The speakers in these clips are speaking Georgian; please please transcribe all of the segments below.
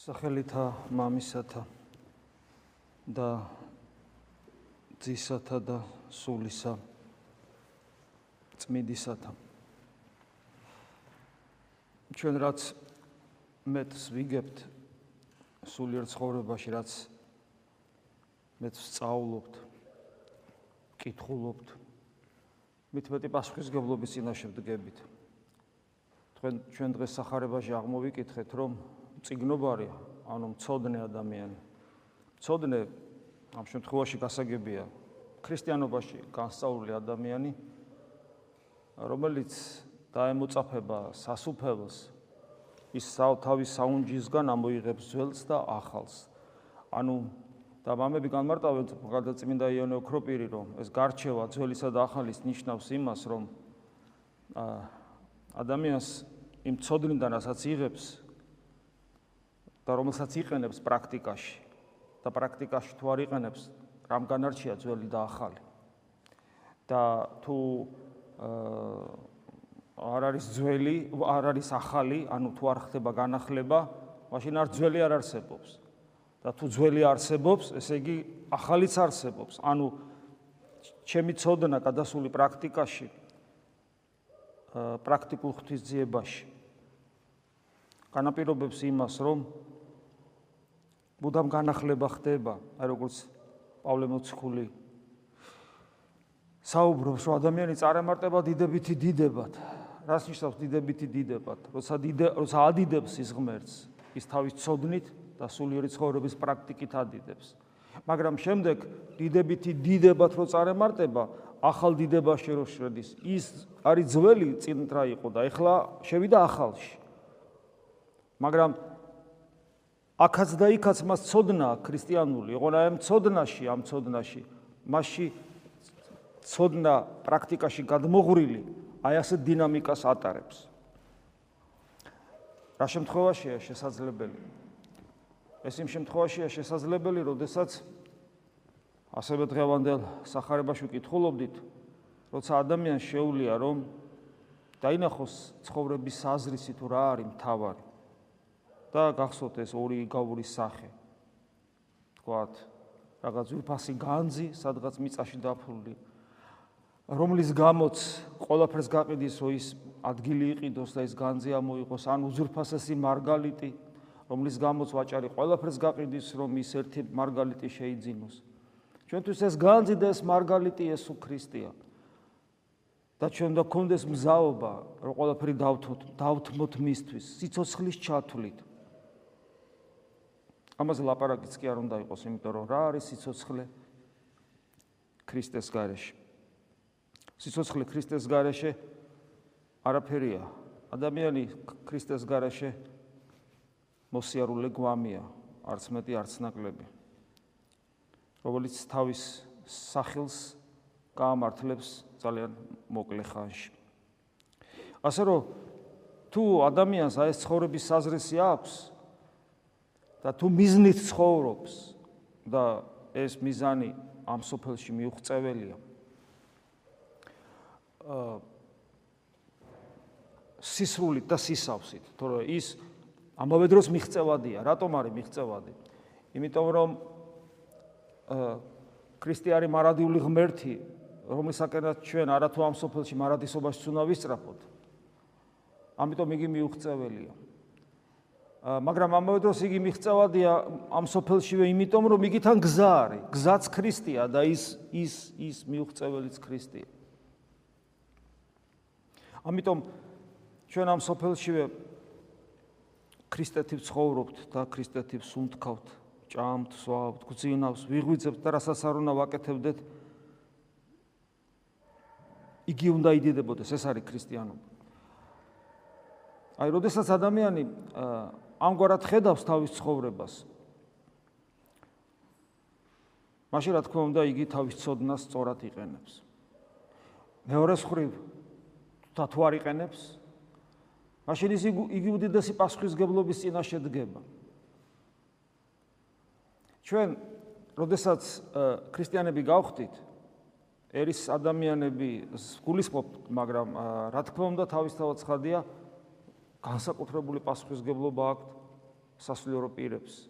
სახელითა მამისათა და ძისათა და სულისა წმიდისათა. ჩვენ რაც მეტს ვიგებთ სულიერ ცხოვრებაში რაც მეც სწავლობთ კითხულობთ მით მეტი პასუხისგებლობის წინაშე ვდგებით. თქვენ ჩვენ დღეს სახარებაში აღმოვიკითხეთ რომ ციგნობარი, ანუ მწოდნე ადამიანი. მწოდნე ამ შემთხვევაში გასაგებია ქრისტიანობაში განსწავლული ადამიანი, რომელიც დაემოწაფება სასუფეველს, ის თავის საუნჯისგან ამოიღებს ძველს და ახალს. ანუ და მამები განმარტავენ გადაწმინდა იონე ოქროპირი, რომ ეს გარჩევა ძველისა და ახალის ნიშნავს იმას, რომ ადამიანს იმ ცოდნიდან რასაც იღებს, და რომელსაც იყენებს პრაქტიკაში და პრაქტიკაში თუ არ იყენებს, რამ განარჩია ძველი და ახალი. და თუ არ არის ძველი, არ არის ახალი, ანუ თუ არ ხდება განახლება, მაშინ არ ძველი არ არსებობს. და თუ ძველი არსებობს, ესე იგი ახალიც არსებობს. ანუ ჩემი ცოდნა გადასული პრაქტიკაში პრაქტიკულ ღვთისძიებაში განაპირობებს იმას, რომ მუდამ განახლება ხდება, აი როგორც პავლე მოციქული საუბრობს, რომ ადამიანი წარემარტება დიდებითი დიდებად. რას ნიშნავს დიდებითი დიდებად? როცა დიდე, როცა ადიდებს ის ღმერთს, ის თავის ცოდნით და სულიერი ცხოვრების პრაქტიკით ადიდებს. მაგრამ შემდეგ დიდებითი დიდებად რო წარემარტება, ახალ დიდებაში რო შედის, ის არის ძველი წინტრა იყო და ეხლა შევიდა ახალში. მაგრამ აქაც და იქაც მას ცოდნა ქრისტიანული, იყო რა ამ ცოდნაში, ამ ცოდნაში, მასში ცოდნა პრაქტიკაში გადმოღრილი, აი ასე დინამიკას ატარებს. რა შემთხვევაშია შესაძლებელი? ეს იმ შემთხვევაშია შესაძლებელი, როდესაც ასევე დღევანდელ სახარებაში ვკითხულობდით, როცა ადამიანს შეუულია რომ დაინახოს ცხოვრების საზრისი თუ რა არის მთავარი. და გახსოვთ ეს ორი გავურის სახე. თქვათ, რაღაც ვიფასი განძი, სადღაც მიწაში დაფრული, რომლის გამოც ყველაფერს გაყიდის, რომ ის ადგილი იყიდოს და ის განძი ამოიღოს, ან უზურფასესი მარგალიტი, რომლის გამოც ვაჭარი ყველაფერს გაყიდის, რომ ის ერთი მარგალიტი შეიძინოს. ჩვენთვის ეს განძი და ეს მარგალიტი ესუ ქრისტეა. და ჩვენ და კონდეს მზაობა, რომ ყველაფერი დავთოთ, დავთმოთ მისთვის, სიცოცხლის ჩათვლით. ამაზე ლაპარაკიც კი არ უნდა იყოს, იმიტომ რომ რა არის სიცოცხლე ქრისტეს გარეშე? სიცოცხლე ქრისტეს გარეშე არაფერია. ადამიანი ქრისტეს გარეშე მოსიარულე გვამია, არც მეტი, არც ნაკლები. რომელიც თავის სახელს გაამართლებს ძალიან მოკლე ხანში. ასე რომ თუ ადამიანს აი ეს ცხოვრების საზრისი აქვს, და თუ მიზნით ცხოვრობს და ეს მიზანი ამ სოფელში მიუღწეველია აა სისრულით და სისავსით, თორე ის ამავე დროს მიღწევადია. რატომ არის მიღწევადი? იმიტომ რომ აა ქრისტიანი მარადიული ღმერთი, რომლისაკენაც ჩვენ არათუ ამ სოფელში მარადისობაში უნდა ვისწრაფოთ. ამიტომ იგი მიუღწეველია. მაგრამ ამავე დროს იგი მიღწევადია ამ სოფელშივე იმიტომ რომ იგი თან გზა არის გზაც ქრისტეა და ის ის ის მიუღწეველიც ქრისტეა ამიტომ ჩვენ ამ სოფელშივე ქრისტეთივ ცხოვრობთ და ქრისტეთივ სუნთქავთ ჭამთ სვავთ გძინავს ვიღვიძებთ და რასაც არ უნდა ვაკეთებდეთ იგი უნდა იდიდებოდეს ეს არის ქრისტიანობა. აი როდესაც ადამიანი აა ამგვარად ხედავს თავის ცხოვრებას. მაშინ რა თქმა უნდა იგი თავის წოდნას სწორად იყენებს. მეორე მხრივ თუ თუ არ იყენებს, მაშინ ის იგი უდიდესი პასუხისგებლობის წინაშე დგება. ჩვენ, როდესაც ქრისტიანები გავხდით, ერის ადამიანები გულისხმობთ, მაგრამ რა თქმა უნდა თავისთავად ცხადია, განსაკუთრებული პასუხისგებლობა აქვს სასულიერო პირებს.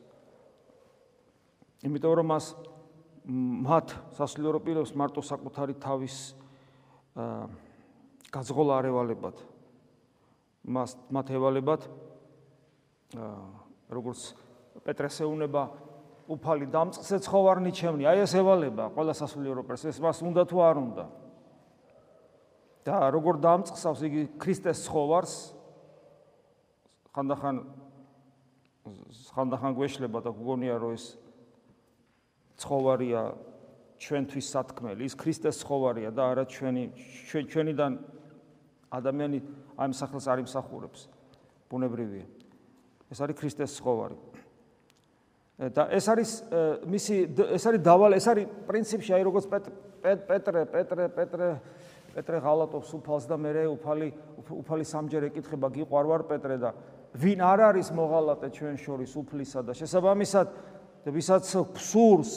იმიტომ რომ მას მათ სასულიერო პირებს მარტო საკუთარი თავის აა გაზღოლა არ ევალებათ. მას მათ ევალებათ როგორც პეტრეს ეუნება უფალი დამწყზე ცხოვარნი ჩემნი. აი ეს ევალება ყველა სასულიერო პირს. ეს მას უნდა თუ არ უნდა. და როგორ დამწყსავს იგი ქრისტეს ცხოვარს ხანდახან ხანდახან გვეშლება და გგონია რომ ეს ცხოვარია ჩვენთვის სათქმელი. ის ქრისტეს ცხოვარია და არა ჩვენი ჩვენიდან ადამიანი ამ სახელს არ იმსახურებს. ბუნებრივია. ეს არის ქრისტეს ცხოვარი. და ეს არის მისი ეს არის დავალ ეს არის პრინციპში აი როგორც პეტრე პეტრე პეტრე პეტრე ღალატობს უფალს და მე უფალი უფალი სამჯერ ეკითხება გიყვარ ვარ პეტრე და ვინ არ არის მოღალატე ჩვენ შორის უფლისა და შესაბამისად ვისაც ფსურს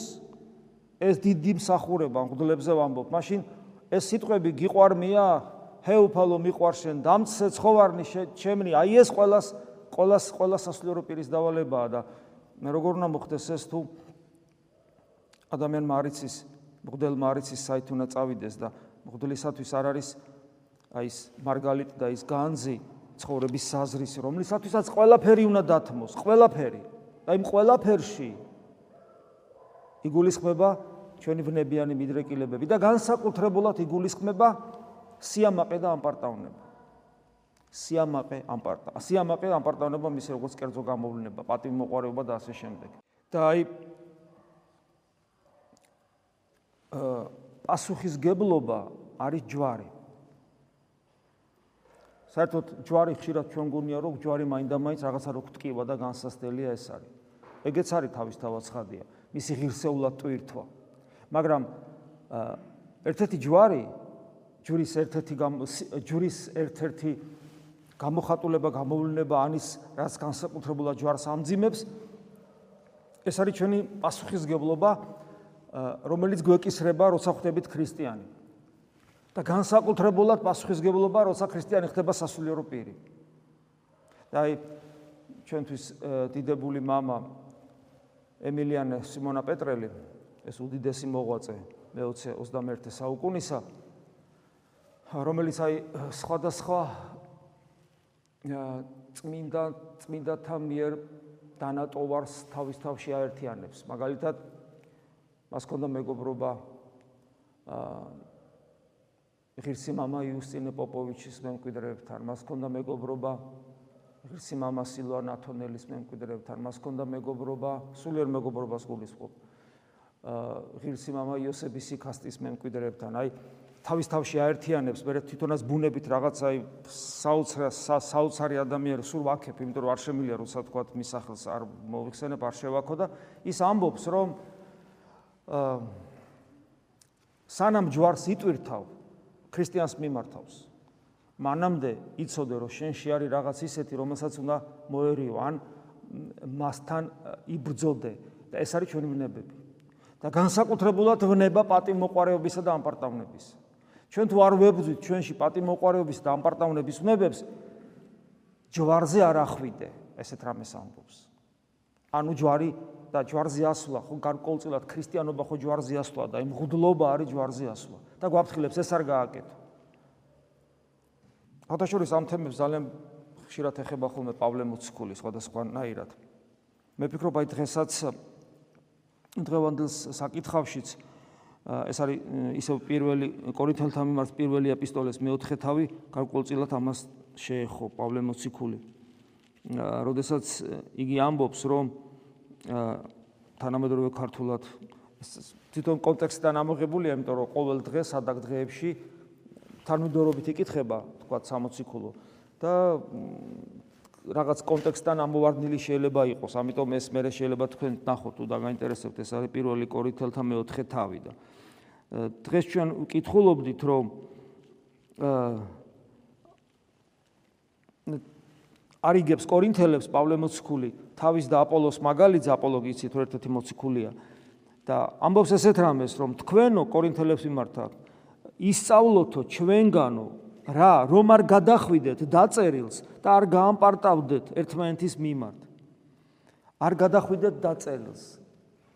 ეს დიდი მსახურება მღვდლებზე ვამბობ მაშინ ეს სიტყვები გიყვარმია ჰეუფალო მიყვარ შენ დამცე ცხოვარნი ჩემნი აი ეს ყოველას ყოველას ყოველას სასულიერო პირის დავალებაა და როგორ უნდა მოხდეს ეს თუ ადამიან მარიცის მღვდელ მარიცის საით უნდა წავიდეს და მღვდლისათვის არ არის აი ეს მარგალიტ და ის განძი ცხოვრების საზრისი, რომლისათვისაც ყველაფერი უნდა დათმოს, ყველაფერი. და იმ ყველაფერში იგულისხმება ჩვენი ვნებიანი მიდრეკილებები და განსაკუთრებულად იგულისხმება სიამაყე და ამპარტავნება. სიამაყე, ამპარტა. სიამაყე, ამპარტავნება მის როგორც კერძო გამოვლინება, პატივმოყვარეობა და ასე შემდეგ. და აი აა პასუხისგებლობა არის ჯვარი. საერთოდ ჯვარი ხშირად ჩვენ გონია რომ ჯვარი მაინდა-მაინც რაღაცა რო გტკივა და განსასწრელია ეს არის. ეგეც არის თავისთავად ცხადია. მისი ღირსეულად ტვირთვა. მაგრამ ერთ-ერთი ჯვარი ჯვრის ერთ-ერთი ჯვრის ერთ-ერთი გამოხატულება, გამოვლენა ანის რაც განსაკუთრებულად ჯვარს ამძიმებს ეს არის ჩვენი პასუხისგებლობა რომელიც გვეკისრება როცა ხვდებით ქრისტიანი. და განსაკუთრებულად პასუხისგებლობა, როცა ქრისტიანი ხდება სასულიერო პირი. და აი ჩვენთვის დიდებული мама ემილიანე სიმონა პეტრელი, ეს უდიდესი მოღვაწე მე-20 21 საუკუნისა, რომელიც აი სხვადასხვა წმინდა წმინდათა მიერ დანატოვარს თავის თავში აერთიანებს. მაგალითად, მას ქონდა მეგობრობა აა ღირსი мама იუსტინე პოპოვიჩის მემკვიდრეებთან, მას ჰქონდა მეგობრობა ღირსი мама სილვან ათონელის მემკვიდრეებთან, მას ჰქონდა მეგობრობა, სულიერ მეგობრობას გულისხმობ. აა ღირსი мама იოსები სიკასტის მემკვიდრეებთან, აი თავის თავში აერთიანებს, მე თვითონაც ბუნებით რაღაცა აი საოცრა საოცარი ადამიანი სულ ვაქებ, იმიტომ რომ არ შემილია როცა თქვა მის სახელს არ მოვიხსენებ, არ შევაქო და ის ამბობს, რომ აა სანამ ჯვარს იტვირთავ, ქრისტიანს მიმართავს. მანამდე იცოდე რომ შენში არის რაღაც ისეთი, რომელსაც უნდა მოერიო, ან მასთან იბრძოდე და ეს არის ჩვენი ვნებები. და განსაკუთრებულად ვნება პატიმოყარეობისა და ამპარტავნების. ჩვენ თუ არ ვებრძვით ჩვენში პატიმოყარეობის და ამპარტავნების ვნებებს, ჯვარზე არ ახვიდე, ესეთ რამეს ამბობს. ანუ ჯვარი და ჯვარზე ასვლა, ხო გარკვეულწილად ქრისტიანობა ხო ჯვარზე ასვლა და იმ ღუდლობა არის ჯვარზე ასვლა. და გვაფრთხილებს ეს არ გააკეთო. ფათაშორის ამ თემებს ძალიან ხშირად ეხება ხოლმე პავლე მოციქული სხვადასხვანაირად. მე ფიქრობ აი დღესაც დღევანდელს საკითხავშიც ეს არის ისევ პირველი კორინთელთა მიმართ პირველი ეპისტოლეს მეოთხე თავი გარკვეულწილად ამას შეეხო პავლე მოციქული. როდესაც იგი ამბობს რომ თანამედროვე ქართულად თვითონ კონტექსტიდან ამოღებულია, იმიტომ რომ ყოველ დღეს ადაგ დღეებში თანმიმდევრობით იკითხება, თქვა 60 ქულო და რაღაც კონტექსტიდან ამოვარდნილი შეიძლება იყოს, ამიტომ ეს მე შეიძლება თქვენ ნახოთ თუ დაგაინტერესებთ, ეს არის პირველი კორინთელთა მეოთხე თავი და დღეს ჩვენ ვკითხულობდით, რომ აა არიგებს კორინთელებს პავლე მოციქული თავის და აპოლოს მაგალითს აპოლოგიცით ერთ-ერთი მოციქულია და ამბობს ესეთ რამეს რომ თქვენო კორინთელებს მიმართა ისწავლოთო ჩვენგანო რა რომ არ გადახვიდეთ დაწერილს და არ გაამპარტავდეთ ერთმანეთის მიმართ არ გადახვიდეთ დაწელს.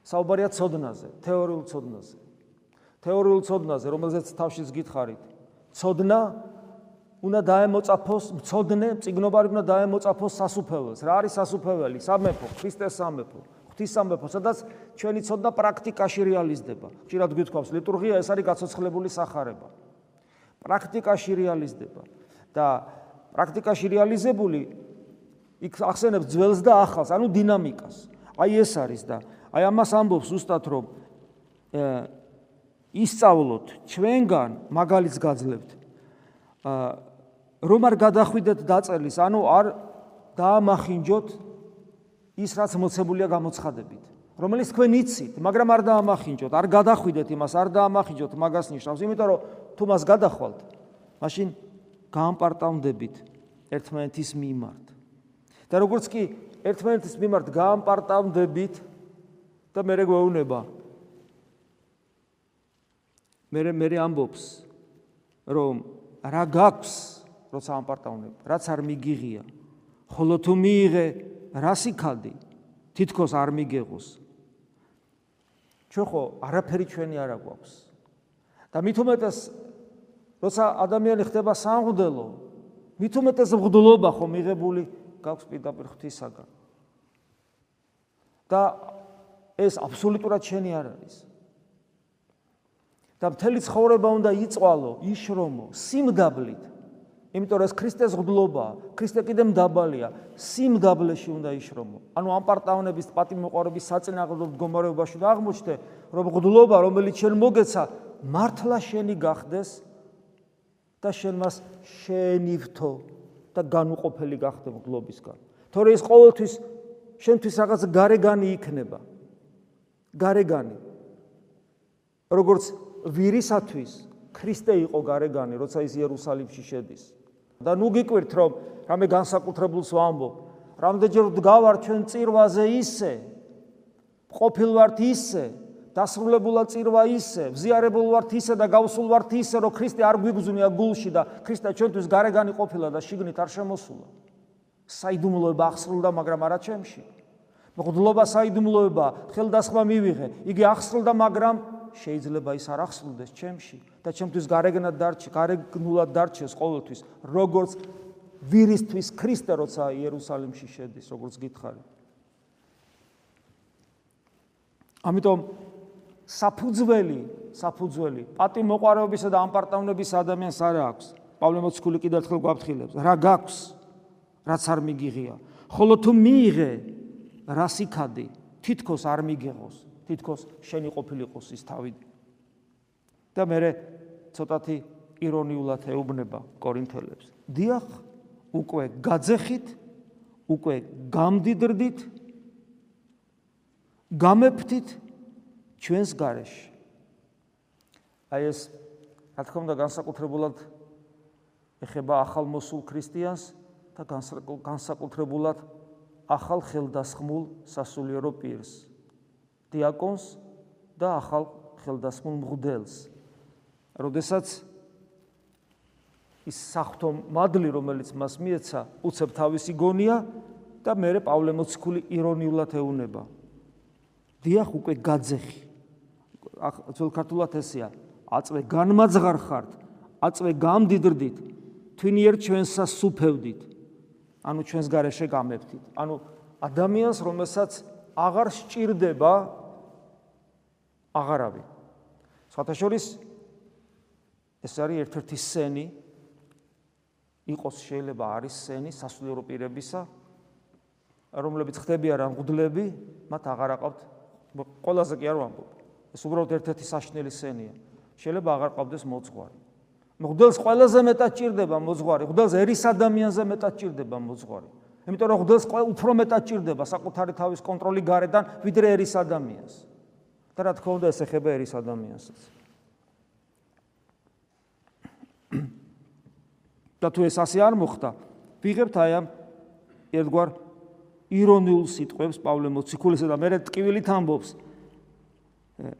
საუბარია ცოდნაზე, თეორიულ ცოდნაზე. თეორიულ ცოდნაზე, რომელზეც თავშიც გითხარით. ცოდნა უნდა დაემოწაფოს, ცოდნე, ციგნობარი უნდა დაემოწაფოს სასუფეველს. რა არის სასუფეველი? სამეფო, ქრისტეს სამეფო. ღვთის სამეფო, სადაც ჩვენი ცოდნა პრაქტიკაში რეალიზდება. ხშირად გვითხოვს, ლიტურგია ეს არის გაცოცხლებული სახარება. პრაქტიკაში რეალიზდება და პრაქტიკაში რეალიზებული იქ ახსენებს ძველს და ახალს, ანუ დინამიკას. აი ეს არის და აი ამას ამბობს უბრალოდ რომ ისწავლოთ ჩვენგან მაგალითს გაძლევთ. რომ არ გადახვიდეთ დაწელის, ანუ არ დაამახინჯოთ ის რაც მოცებულია გამოცხადებით. რომელიც თქვენ იცით, მაგრამ არ დაამახინჯოთ, არ გადახვიდეთ იმას, არ დაამახინჯოთ მაგას ნიშნავს, იმიტომ რომ თუ მას გადახვალთ, მაშინ გაამპარტავდებით ერთმანეთის მიმართ. და როგორც კი ერთმანეთის მიმართ გაამპარტავდებით და მე რეგვეუნება მე მე ამბობს რომ რა გაქვს როცა ამპარტავნებ რაც არ მიგიღია. ხოლო თუ მიიღე რა სიქალდი თითქოს არ მიგეღოს. ჩვენ ხო არაფერი ჩვენი არ აგვაქვს. და მით უმეტეს როცა ადამიანი ხდება სამღვდელო მით უმეტეს მღვდლობა ხო მიღებული გაქვს პირდაპირ ღვთისაგან. და ეს აბსოლუტურად შენი არ არის. და მთელი ცხოვრება უნდა იწვალო იშრომო სიმდაბლით იმიტომ რომ ეს ქრისტეს ღდლობა, ქრისტე კიდე მდაბალია, სიმდაბლეში უნდა იშრომო. ანუ ამ პარტავნების პატიმოყარების საწინააღმდეგო მდგომარეობაში და აღმოჩნდე, რომ ღდლობა, რომელიც შენ მოგეცა, მართლა შენი გახდეს და შენ მას შენივთო და განუყოფელი გახდე ღდლობისგან. თორე ეს ყოველთვის შენთვის რაღაც გარეგანი იქნება. გარეგანი. როგორც ვირისათვის ქრისტე იყო გარეგანი, როცა ის იერუსალიმში შედის. და ნუ გიკვირთ რომ რამე განსაკუთრებულს ვამბობ. რამდენჯერ დგავარ ჩვენ წირვაზე ისე ყოფილ ვართ ისე დასრულებულად წირვა ისე ვზიარებულ ვართ ისე და გავსულ ვართ ისე რომ ქრისტე არ გვიგზუნია გულში და ქრისტე ჩვენთვის გარეგანი ყოფილა და შიგნით არ შემოსულა. საიდუმლოება აღსრულდა მაგრამ არა ჩემში. მოგდლობა საიდუმლოება ხელდასხმა მივიღე იგი აღსრულდა მაგრამ შეიძლება ის არ ახსნდეს ჩემში და ჩემთვის გარეგნად დარჩე, გარეგნულად დარჩეს ყოველთვის, როგორც ვირისთვის ქრისტე როცა იერუსალიმში შედის, როგორც გითხარი. ამიტომ საფუძველი, საფუძველი პატიმოყარეობისა და ამპარტავნების ადამიანს არ აქვს. პავლე მოციქული კიდევ ერთხელ გვაფრთხილებს, რა გაქვს, რაც არ მიგიღია. ხოლო თუ მიიღე, რა სიქადი, თითქოს არ მიგეღოს. თითქოს შენი ყოფილიყოს ის თავი. და მე ცოტათი ირონიულად ეუბნება კორინთელებს. დიახ, უკვე გაძეხით, უკვე გამდიდრდით, გამეფთით ჩვენს გარეშე. აი ეს რა თქმა უნდა განსაკუთრებულად ეხება ახალმოსულ ქრისტიანს და განსაკუთრებულად ახალ ხელდასხმულ სასულიერო პირს. დიაკონს და ახალ ხელდასმულ მღვდელს. როდესაც ის სახთო მადლი, რომელიც მას მიეცა, უცებ თავისი გონია და მე პავლე მოციქული ირონიულად ეუნება. დიახ, უკვე გაძეხი. ძველ ქართულად ესეა: აწვე განმაძღარხართ, აწვე გამდიდრდით, თვინიერ ჩვენსა სუფევდით. ანუ ჩვენს გარეშე გამეფთით. ანუ ადამიანს, რომელსაც აღარ სჭირდება აღარავი. სხვათაშორის ეს არის ერთ-ერთი სენი. იყოს შეიძლება არის სენი სასულიერო პირებისა რომლებიც ხდებიან რა მღვდლები მათ აღარ აყავთ ყველაზე კი არ ვამბობ. ეს უბრალოდ ერთ-ერთი საშნელი სენია. შეიძლება აღარ ყავდეს მოძღვარი. მღვდელს ყველაზე მეტად ჭირდება მოძღვარი მღვდელს ერის ადამიანზე მეტად ჭირდება მოძღვარი. იმიტომ რომ მღვდელს უფრო მეტად ჭირდება საკუთარი თავის კონტროლი გარედან ვიდრე ერის ადამიანს. და რა თქმა უნდა ეს ეხება ერის ადამიანსაც. და თუ ეს ასე არ მოხდა, ვიღებთ აი ამ ერთგვარ ირონიულ სიტყვებს პავლე მოციქულისა და მე ტკივილით ამბობს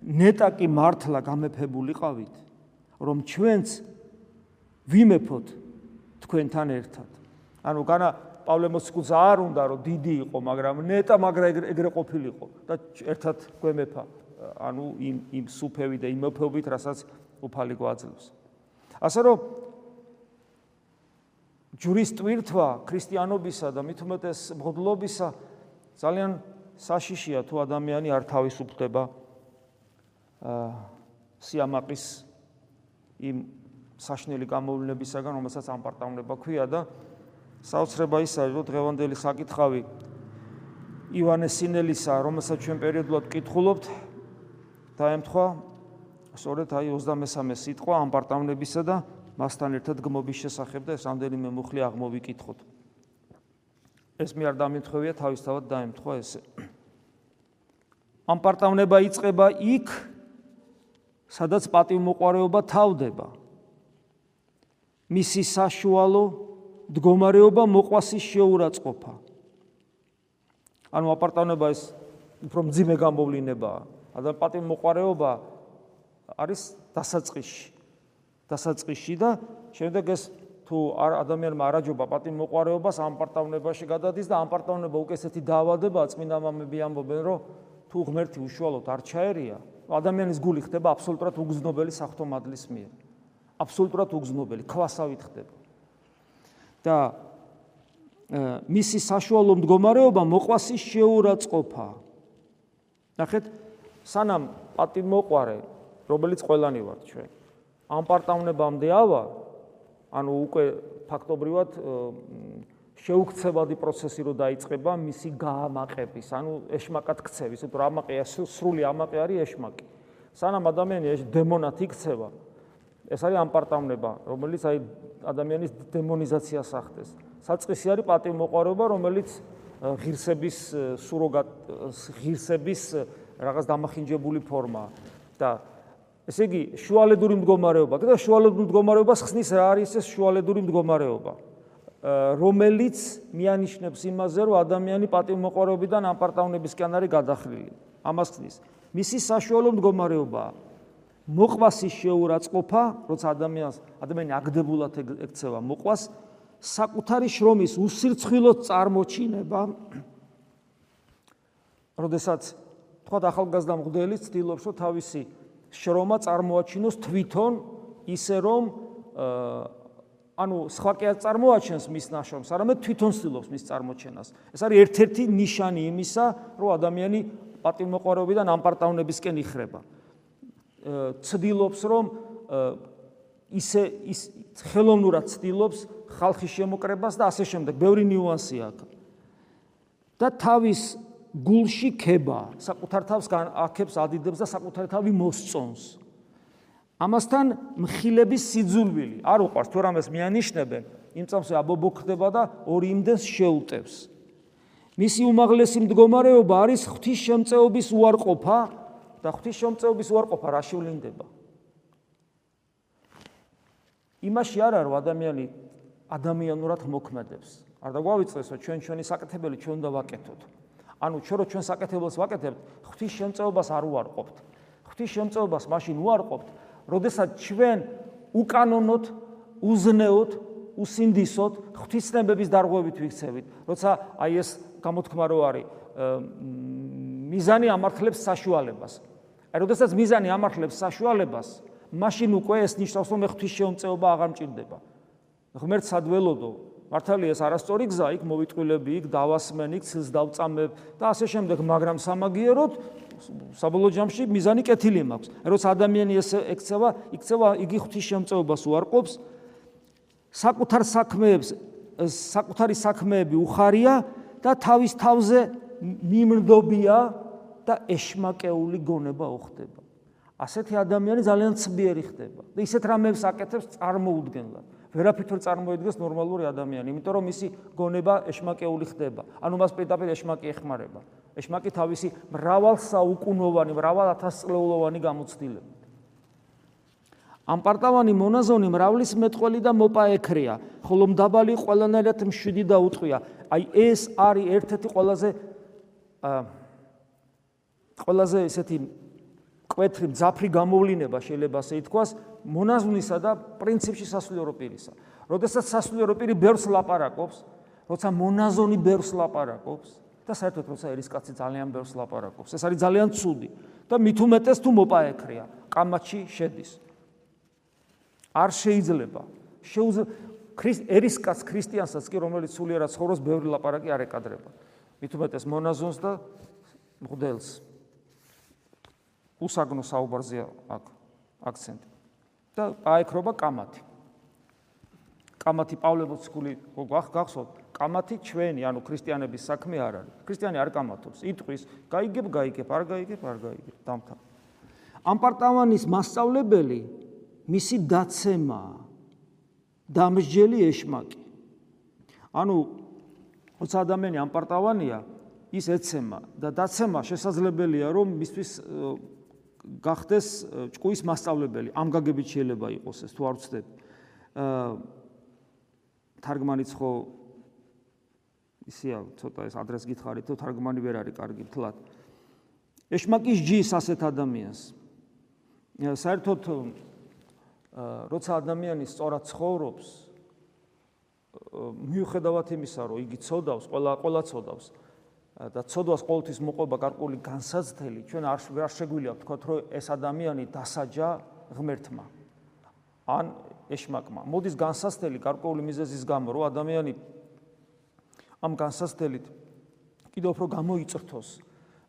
ნეტაკი მართლა გამეფებულიყავით, რომ ჩვენც ვიმეფოთ თქვენთან ერთად. ანუ განა პავლე მოციქულს არ უნდა რომ დიდი იყო, მაგრამ ნეტა მაგრა ეგრე ყოფილიყო და ერთად გვემეფა ანუ იმ იმ სუფევი და იმ მეფობით, რასაც უფალი გვაძლევს. ასე რომ ჯურის ტვირთვა ქრისტიანობისა და უმეტეს მღვდლობისა ძალიან საშიშია თუ ადამიანი არ თავისუფლდება აა სიამაყის იმ საშნელი გამოვლენებისაგან, რომელსაც ამპარტავნება ქვია და საოცრება ის არის, რომ დღევანდელი საკითხავი ივანე სინელისა, რომელსაც ჩვენ პერიოდულად კითხულობთ, დაემთხვა სწორედ აი 23 სიტყვა ამპარტავნებისა და მასთან ერთად გმობის შესახებ და ეს ამდენიმე მუხლი აღმოვიკითხოთ. ეს მე არ დამეთხოვია თავისთავად დაემთხვა ესე. ამპარტავნება იწება იქ, სადაც პატივმოყარეობა თავდება. მისი საშუალო მდგომარეობა მოყვასის შეურაცხყოფა. ანუ აპარტავნება ეს უფრო მძიმე გამოვლინებაა. ადამ პატივმოყარეობა არის დასაწყისში. დასაწყისში და შემდეგ ეს თუ არ ადამიანმა არაჯობა პატივმოყარეობას ამ პარტავნებაში გადადის და ამ პარტავნება უკეთესეთი დაავადება წმინდა მამები ამბობენ რომ თუ ღმერთი უშუალოდ არ ჩაერია ადამიანის გული ხდება აბსოლუტურად უგზნობელი საფრთხომადლის მიერ. აბსოლუტურად უგზნობელი ქვასავით ხდება. და მისი საშუალო მდგომარეობა მოყვასის შეურაცხყოფა ნახეთ სანამ პატივმოყარე რომელიც ყველანი ვართ ჩვენ ამ პარტავნებამდე ავა? ანუ უკვე ფაქტობრივად შეუქცევადი პროცესი რო დაიწყება მისი გაამაყების. ანუ ეშმაკად ქცევის თუ ამაყია სრული ამაყი არის ეშმაკი. სანამ ადამიანი ეს დემონად იქცევა ეს არის ამ პარტავნება რომელიც აი ადამიანის დემონიზაციას ახდენს. საწყისი არის პატივმოყარეობა რომელიც ღირსების სუროგატ ღირსების რაღაც დამახინჯებული ფორმაა და ესე იგი შუალედური მდგომარეობა და შუალედური მდგომარეობას ხსნის რა არის ეს შუალედური მდგომარეობა? რომელიც მიანიშნებს იმაზე რომ ადამიანი პატივმოყარეობიდან ამპარტავნებისკენ არის გადახრილი. ამას ხსნის. მისი საშუალო მდგომარეობა მოყვასის შეურაცხყოფა როცა ადამიანს ადამიანი აგდებულად ექცევა მოყვას საკუთარი შრომის უსირცხვილოდ წარმოჩინება. როდესაც თქვა ახალგაზრდა მღვდელი ცდილობს რომ თავისი შრომა წარმოაჩინოს თვითონ ისე რომ ანუ სხვა კი არ წარმოაჩენს მის ნაშრომს, არამედ თვითონ ცდილობს მის წარმოჩენას. ეს არის ერთ-ერთი ნიშანი იმისა, რომ ადამიანი პატივმოყარეობიდან ამპარტავნებისკენ იხრება. ცდილობს რომ ისე ის ხელოვნურად ცდილობს ხალხის შემოკრებას და ასე შემდეგ. ბევრი ნიუანსი აქვს. და თავის გულში ქება, საკუთარ თავს აქებს ადიდებს და საკუთარ თავი მოსწონს. ამასთან მხილების სიძულვილი, არ უყარს თუ რამეს მიანიშნებენ, იმ წამსე აბობოქდება და ორი იმდენს შეუტევს. მისი უმაღლესი მდგომარეობა არის ღვთის შემწეობის უარყოფა და ღვთის შემწეობის უარყოფა რა შევლინდება? იმაში არა რომ ადამიანი ადამიანურად მოქმედებს. არ დაგვავიწყდეს რომ ჩვენ ჩვენი საკეთებელი ჩვენ უნდა ვაკეთოთ. ანუ ჩვენ რო ჩვენ საკეთებელს ვაკეთებთ, ღვთის შემწეობას არ უარყოფთ. ღვთის შემწეობას მაშინ უარყოფთ, როდესაც ჩვენ უკანონოდ, უზნეოდ, უსინდისოდ ღვთისნებების დარღვევით ვიქცევით. როცა აი ეს გამოთქმა რო არის მიზანი ამართლებს საშუალებას. აი როდესაც მიზანი ამართლებს საშუალებას, მაშინ უკვე ეს ნიშნავს, რომ ღვთის შემწეობა აღარ მჭირდება. ღმერთს ადველოდო მართალია ეს არასწორი გზა, იქ მოვიტყვილები, იქ დავასმენ, იქ ცილს დავწამებ და ასე შემდეგ, მაგრამ სამაგიეროდ საბოლოო ჯამში მიზანი კეთილი მაქვს. როცა ადამიანი ეს ექცევა, იქცევა იგი ღვთის შემწეობას უარყოფს, საკუთარ საქმეებს, საკუთარი საქმეები უხარია და თავის თავზე მიმრდობია და ეშმაკეული გონება უხდება. ასეთი ადამიანი ძალიან ცბიერი ხდება და ისეთ რამებს აკეთებს წარმოუდგენლად. ვერაფერ თორ წარმოიდგეს ნორმალური ადამიანი, იმიტომ რომ მისი გონება ეშმაკეული ხდება. ანუ მას პირდაპირ ეშმაკი ეხმარება. ეშმაკი თავისი მრავალსაუკუნოვანი, მრავალათასწლეულოვანი გამოცდილებით. ამ პარტავანი მონაზონი მრავლის მეტყველი და მოპაექრია, ხოლო მდაბალი ყველანაირად მშვიდი და უტყვია. აი ეს არის ერთ-ერთი ყველაზე აა ყველაზე ესეთი კვეთრი მძაფრი გამოვლინება შეიძლება ასე ითქვას მონაზვნისა და პრინციპში სასულიერო პირისა. როდესაც სასულიერო პირი ბევრს ლაპარაკობს, როცა მონაზონი ბერს ლაპარაკობს და საერთოდ როცა ერისკაცი ძალიან ბერს ლაპარაკობს. ეს არის ძალიან ცუდი და მით უმეტეს თუ მოპაექრია, კამათში შედის. არ შეიძლება შეუძლია ერისკაც ქრისტიანსაც კი რომელიც სულიერად ცხოვრობს, ბევრი ლაპარაკი არ ეკადრება. მით უმეტეს მონაზონს და მღვდელს. უსაგნო საუბარზეა აქ აქცენტი. და აიქრობა კამათი. კამათი პავლემოცკული გახსოვთ, კამათი ჩვენი, ანუ ქრისტიანების საქმე არ არის. ქრისტიანი არ კამათობს. იტყვის, გაიგებ, გაიგებ, არ გაიგებ, არ გაიგებ. დამთა. ამპარტავანის მასწავლებელი მისი დაცემა დამსჯელი ეშმაკი. ანუ როცა ადამიანი ამპარტავანია, ის ეცემა და დაცემა შესაძლებელია, რომ მისთვის გახდეს ჭკუის მასწავლებელი. ამ გაგებით შეიძლება იყოს ეს თუ არ ვცდებ. აა თარგმანიც ხო ისეა ცოტა ეს ადრეს გითხარით თუ თარგმანი ვერ არის კარგი თლად ეშმაკის ჯის ასეთ ადამიანს საერთოდ როცა ადამიანი სწორად ცხოვრობს მიუხედავად იმისა რომ იგი ცოდავს ყველა ყველა ცოდავს და ცოდვას ყოველთვის მოყვება გარკვეული განსაცდელი ჩვენ არ არ შეგვიძლია ვთქვათ რომ ეს ადამიანი დასაჯა ღმერთმა ან ეშმაკმა მოდის განსაცდელი გარკვეული მიზეზის გამო რომ ადამიანი ამ განსასწრებით კიდევ უფრო გამოიწრთოს,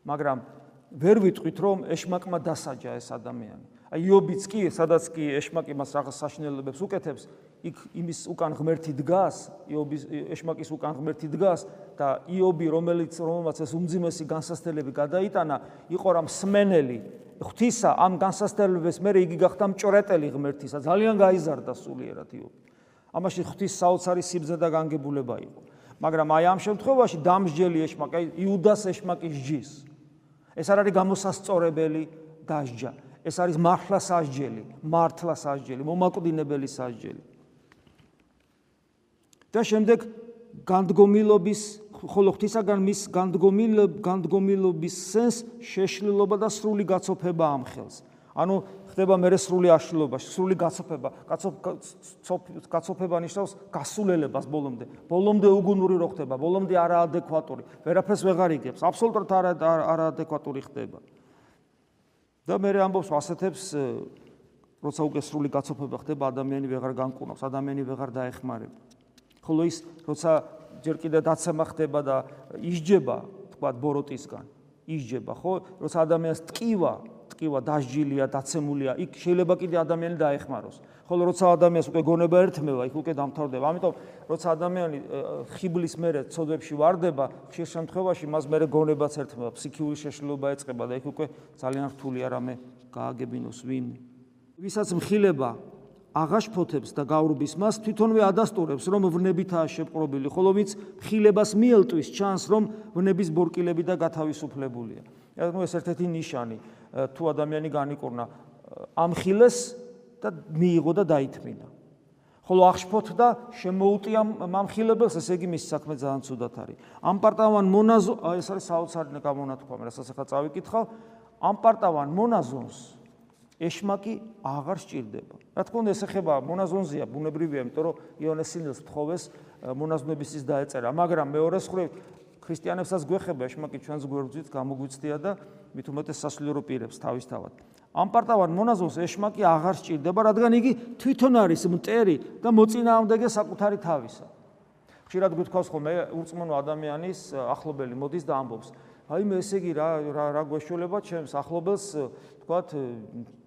მაგრამ ვერ ვიტყვით რომ ეშმაკმა დასაჯა ეს ადამიანი. აი იობიც კი, სადაც კი ეშმაკი მას რაღაც საშნელებებს უკეთებს, იქ იმის უკან ღმერთი დგას, იობის ეშმაკის უკან ღმერთი დგას და იობი რომელიც რომელმაც ეს უმძიმესი განსასწრები გადაიტანა, იყო რამ სმენელი ღვთისა ამ განსასწრებებს მე იგი გახდა მჭრეტელი ღმერთისა, ძალიან გაიზარდა სულიერად იობი. ამაში ღვთის საოცარი სიბზნე და განგებულება იყო. მაგრამ აი ამ შემთხვევაში დამსჯელი ეშმაკი, აი იუდას ეშმაკის ჯის. ეს არ არის გამოსასწორებელი დასჯა. ეს არის მართლა სასჯელი, მართლა სასჯელი, მომაკვდინებელი სასჯელი. და შემდეგ განდგომილობის ხოლო ღვთისაგან მის განდგომილობის სენს შეშლილობა და სრული გაცოფება ამ ხელს. ანუ ხდება მე სრული აშლილობა, სრული გაცოფება. გაცოფება ნიშნავს გასულელებას ბოლომდე. ბოლომდე უგუნური რო ხდება, ბოლომდე არაადეკვატური. ვერაფერს ვეღარ იგებს, აბსოლუტურად არაადეკვატური ხდება. და მე ამბობს ასეთებს როცა უკვე სრული გაცოფება ხდება, ადამიანი ვეღარ განკურნავს, ადამიანი ვეღარ დაეხმარება. ხოლო ის როცა ჯერ კიდე დაცემა ხდება და ისჯება თქვა ბოროტისგან ისჯება ხო? როცა ადამიანს ტკივა ტკივა დასჯილია დაცემულია იქ შეიძლება კიდე ადამიანი დაეხმაროს. ხოლო როცა ადამიანს უკვე გონება ერთმევა იქ უკვე დამთავრდება. ამიტომ როცა ადამიანი ხიბლის მერე ცოდვებში واردება ხშირ შემთხვევაში მას მერე გონებაც ერთმევა ფსიქიური შეშლილობა ეწყება და იქ უკვე ძალიან რთული არამე გააგებინოს ვინმე ვისაც მხილება აღაშფოთებს და გაურბის მას თვითონვე ადასტურებს რომ ვნებითაა შეპყრობილი, ხოლო ვინც მხილებას მიელტვის ჩანს რომ ვნების ბორკილები და გათავისუფლებულია. ანუ ეს ერთ-ერთი ნიშანი თუ ადამიანი განიკურნა ამხილეს და მიიღო და დაითმინა. ხოლო აღშფოთდა შემოუტია მამხილებელს, ესე იგი მის საქმე ძალიან ცუდად არის. ამპარტავან მონაზო ეს არის საოცარი გამონათქვამი, რასაც ახლა წავიკითხავ. ამპარტავან მონაზონს ეშმაკი აღარ სჭირდება. რა თქმა უნდა, ეს ეხება მონაზონზია, ბუნებრივია, იმიტომ რომ იონესინელს თხოვეს მონაზონების ის დაეწერა, მაგრამ მეორე მხრივ ქრისტიანებსაც გვეხება ეშმაკი ჩვენს გვერდზით გამოგვიცდია და მით უმეტეს სასულიერო პირებს თავისთავად. ამ პარტავან მონაზონს ეშმაკი აღარ სჭირდება, რადგან იგი თვითონ არის მტერი და მოწინააღმდეგე საკუთარი თავისა. ხშირად გვითხოვს ხოლმე ურწმუნო ადამიანის ახლობელი მოდის და ამბობს: აი მე ესე იგი რა რა რა გვეშულება ჩემს ახლობელს თქვათ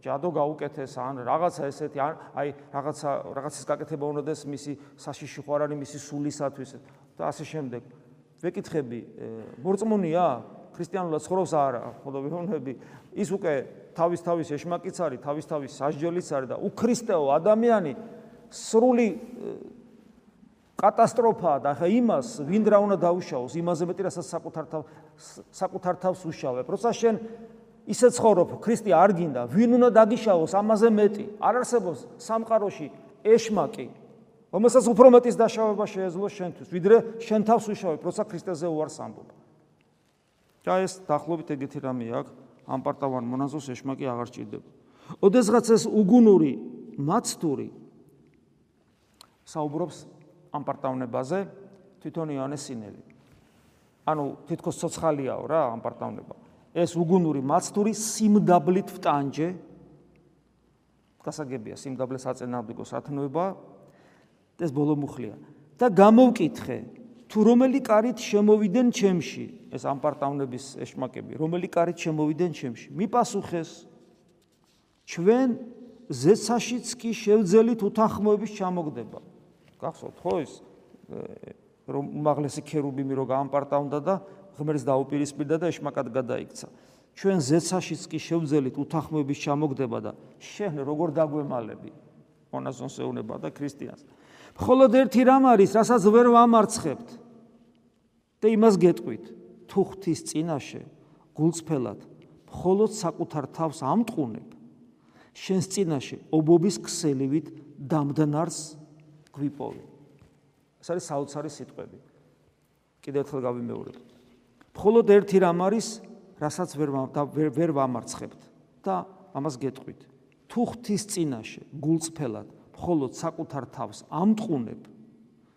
ჯადო გაუკეთეს ან რაღაცა ესეთი ან აი რაღაცა რაღაცის გაკეთება უნოდეს მისი საშიში ხوارანი მისი სულისათვის. და ასე შემდეგ. ვეკითხები მორწმუნეა? ქრისტიანულად ცხოვრობს არა ხოლო ვეუბნები. ის უკვე თავის თავის ეშმაკიც არის თავის თავის სასჯელიც არის და უქრისტეო ადამიანი სრული კატასტროფაა და ხა იმას ვინ რა უნდა დაუშავოს, იმაზე მეტი რასაც საკუთარ თავს საკუთარ თავს უშავებ. როცა შენ ისე ცხოვრობ, ქრისტე არ გინდა, ვინ უნდა დაგიშავოს ამაზე მეტი? არ არსებობს სამყაროში ეშმაკი, რომელსაც უფრო მეტის დაშავება შეეძლო შენთვის, ვიდრე შენ თავს უშავებ, როცა ქრისტეზე უარს ამბობ. და ეს დახლობით ეგეთი რამე აქვს, ამ პარტავან მონაზოს ეშმაკი აღარ ჭირდება. ოდესღაც ეს უგუნური მაცტური საუბრობს ამ პარტავნებაზე, თვითონ იონესინელი. ანუ თითქოს ცოცხალიაო რა ამ პარტავნება. ეს უგუნური მაცდური სიმდაბლით ვტანჯე. გასაგებია სიმდაბლეს აწენააღმდეგო სათნოება. ეს ბოლო მუხლია. და გამოვკითხე თუ რომელი კარით შემოვიდნენ ჩემში ეს ამ პარტავნების ეშმაკები რომელი კარით შემოვიდნენ ჩემში? მიპასუხეს. ჩვენ ზეცაშიც კი შევძელით უთანხმოების ჩამოგდება გახსოვთ ხო ეს რომ უმაღლესი ქერუბიმი რო გაამპარტავნდა და ღმერთს დაუპირისპირდა და ეშმაკად გადაიქცა. ჩვენ ზეცაშიც კი შევძელით უთანხმოების ჩამოგდება და შენ როგორ დაგვემალები? მონაზონს ეუნება და ქრისტიანს. მხოლოდ ერთი რამ არის რასაც ვერ ვამარცხებთ და იმას გეტყვით. თუ ღვთის წინაშე გულწრფელად მხოლოდ საკუთარ თავს ამტყუნებ. შენს წინაშე ობობის ქსელივით დამდნარს გვიპოვი ეს არის საოცარი სიტყვები. კიდევ ერთხელ გავიმეორებ. მხოლოდ ერთი რამ არის რასაც ვერ ვერ ვამარცხებთ და ამას გეტყვით. თუ ღვთის წინაშე გულწრფელად მხოლოდ საკუთარ თავს ამტყუნებ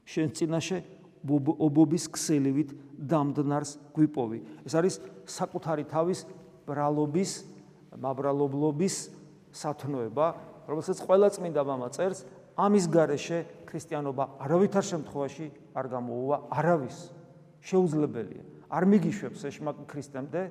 შენს წინაშე ობობის ქსელივით დამდნარს გვიპოვი. ეს არის საკუთარი თავის ბრალობის, მაბრალობლობის სათნოება, რომელსაც ყველა წმინდა მამა წერს, ამის გარეშე ქრისტიანობა არავითარ შემთხვევაში არ გამოუვა არავის. შეუძლებელია. არ მიგიშვებს ეშმაკ ქრისტემდე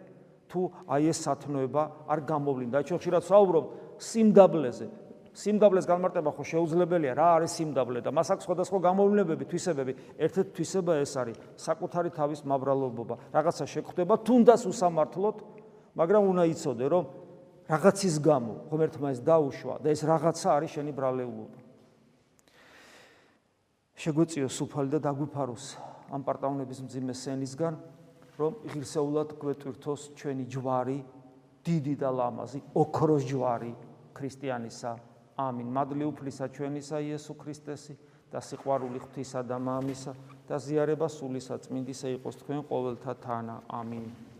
თუ აი ეს სათნოება არ გამოვლინდა. ჩვენ ხშირად საუბრობ სიმდაბლეზე, სიმდაბლეს განმარტება ხო შეუძლებელია რა არის სიმდაბლე და მას აქვს სხვადასხვა გამოვლენებები თვისებები ერთ-ერთი თვისება ეს არის საკუთარი თავის მაბრალობობა რაღაცა შეგხვდება თუნდაც უსამართლოდ მაგრამ უნდა იცოდე რომ რაღაცის გამო ღმერთმა ეს დაუშვა და ეს რაღაცა არის შენი ბრალეულობა შეგვეციო სუფალი და დაგვიფაროს ამ პარტავნების მძიმე სენისგან რომ ღირსეულად გვეტვირთოს ჩვენი ჯვარი დიდი და ლამაზი ოქროს ჯვარი ქრისტიანისა. ამინ. მადლი უფლისა ჩვენისა იესო ქრისტესი და სიყვარული ღვთისა და მამისა და ზიარება სულისა წმინდისა იყოს თქვენ ყოველთა თანა. ამინ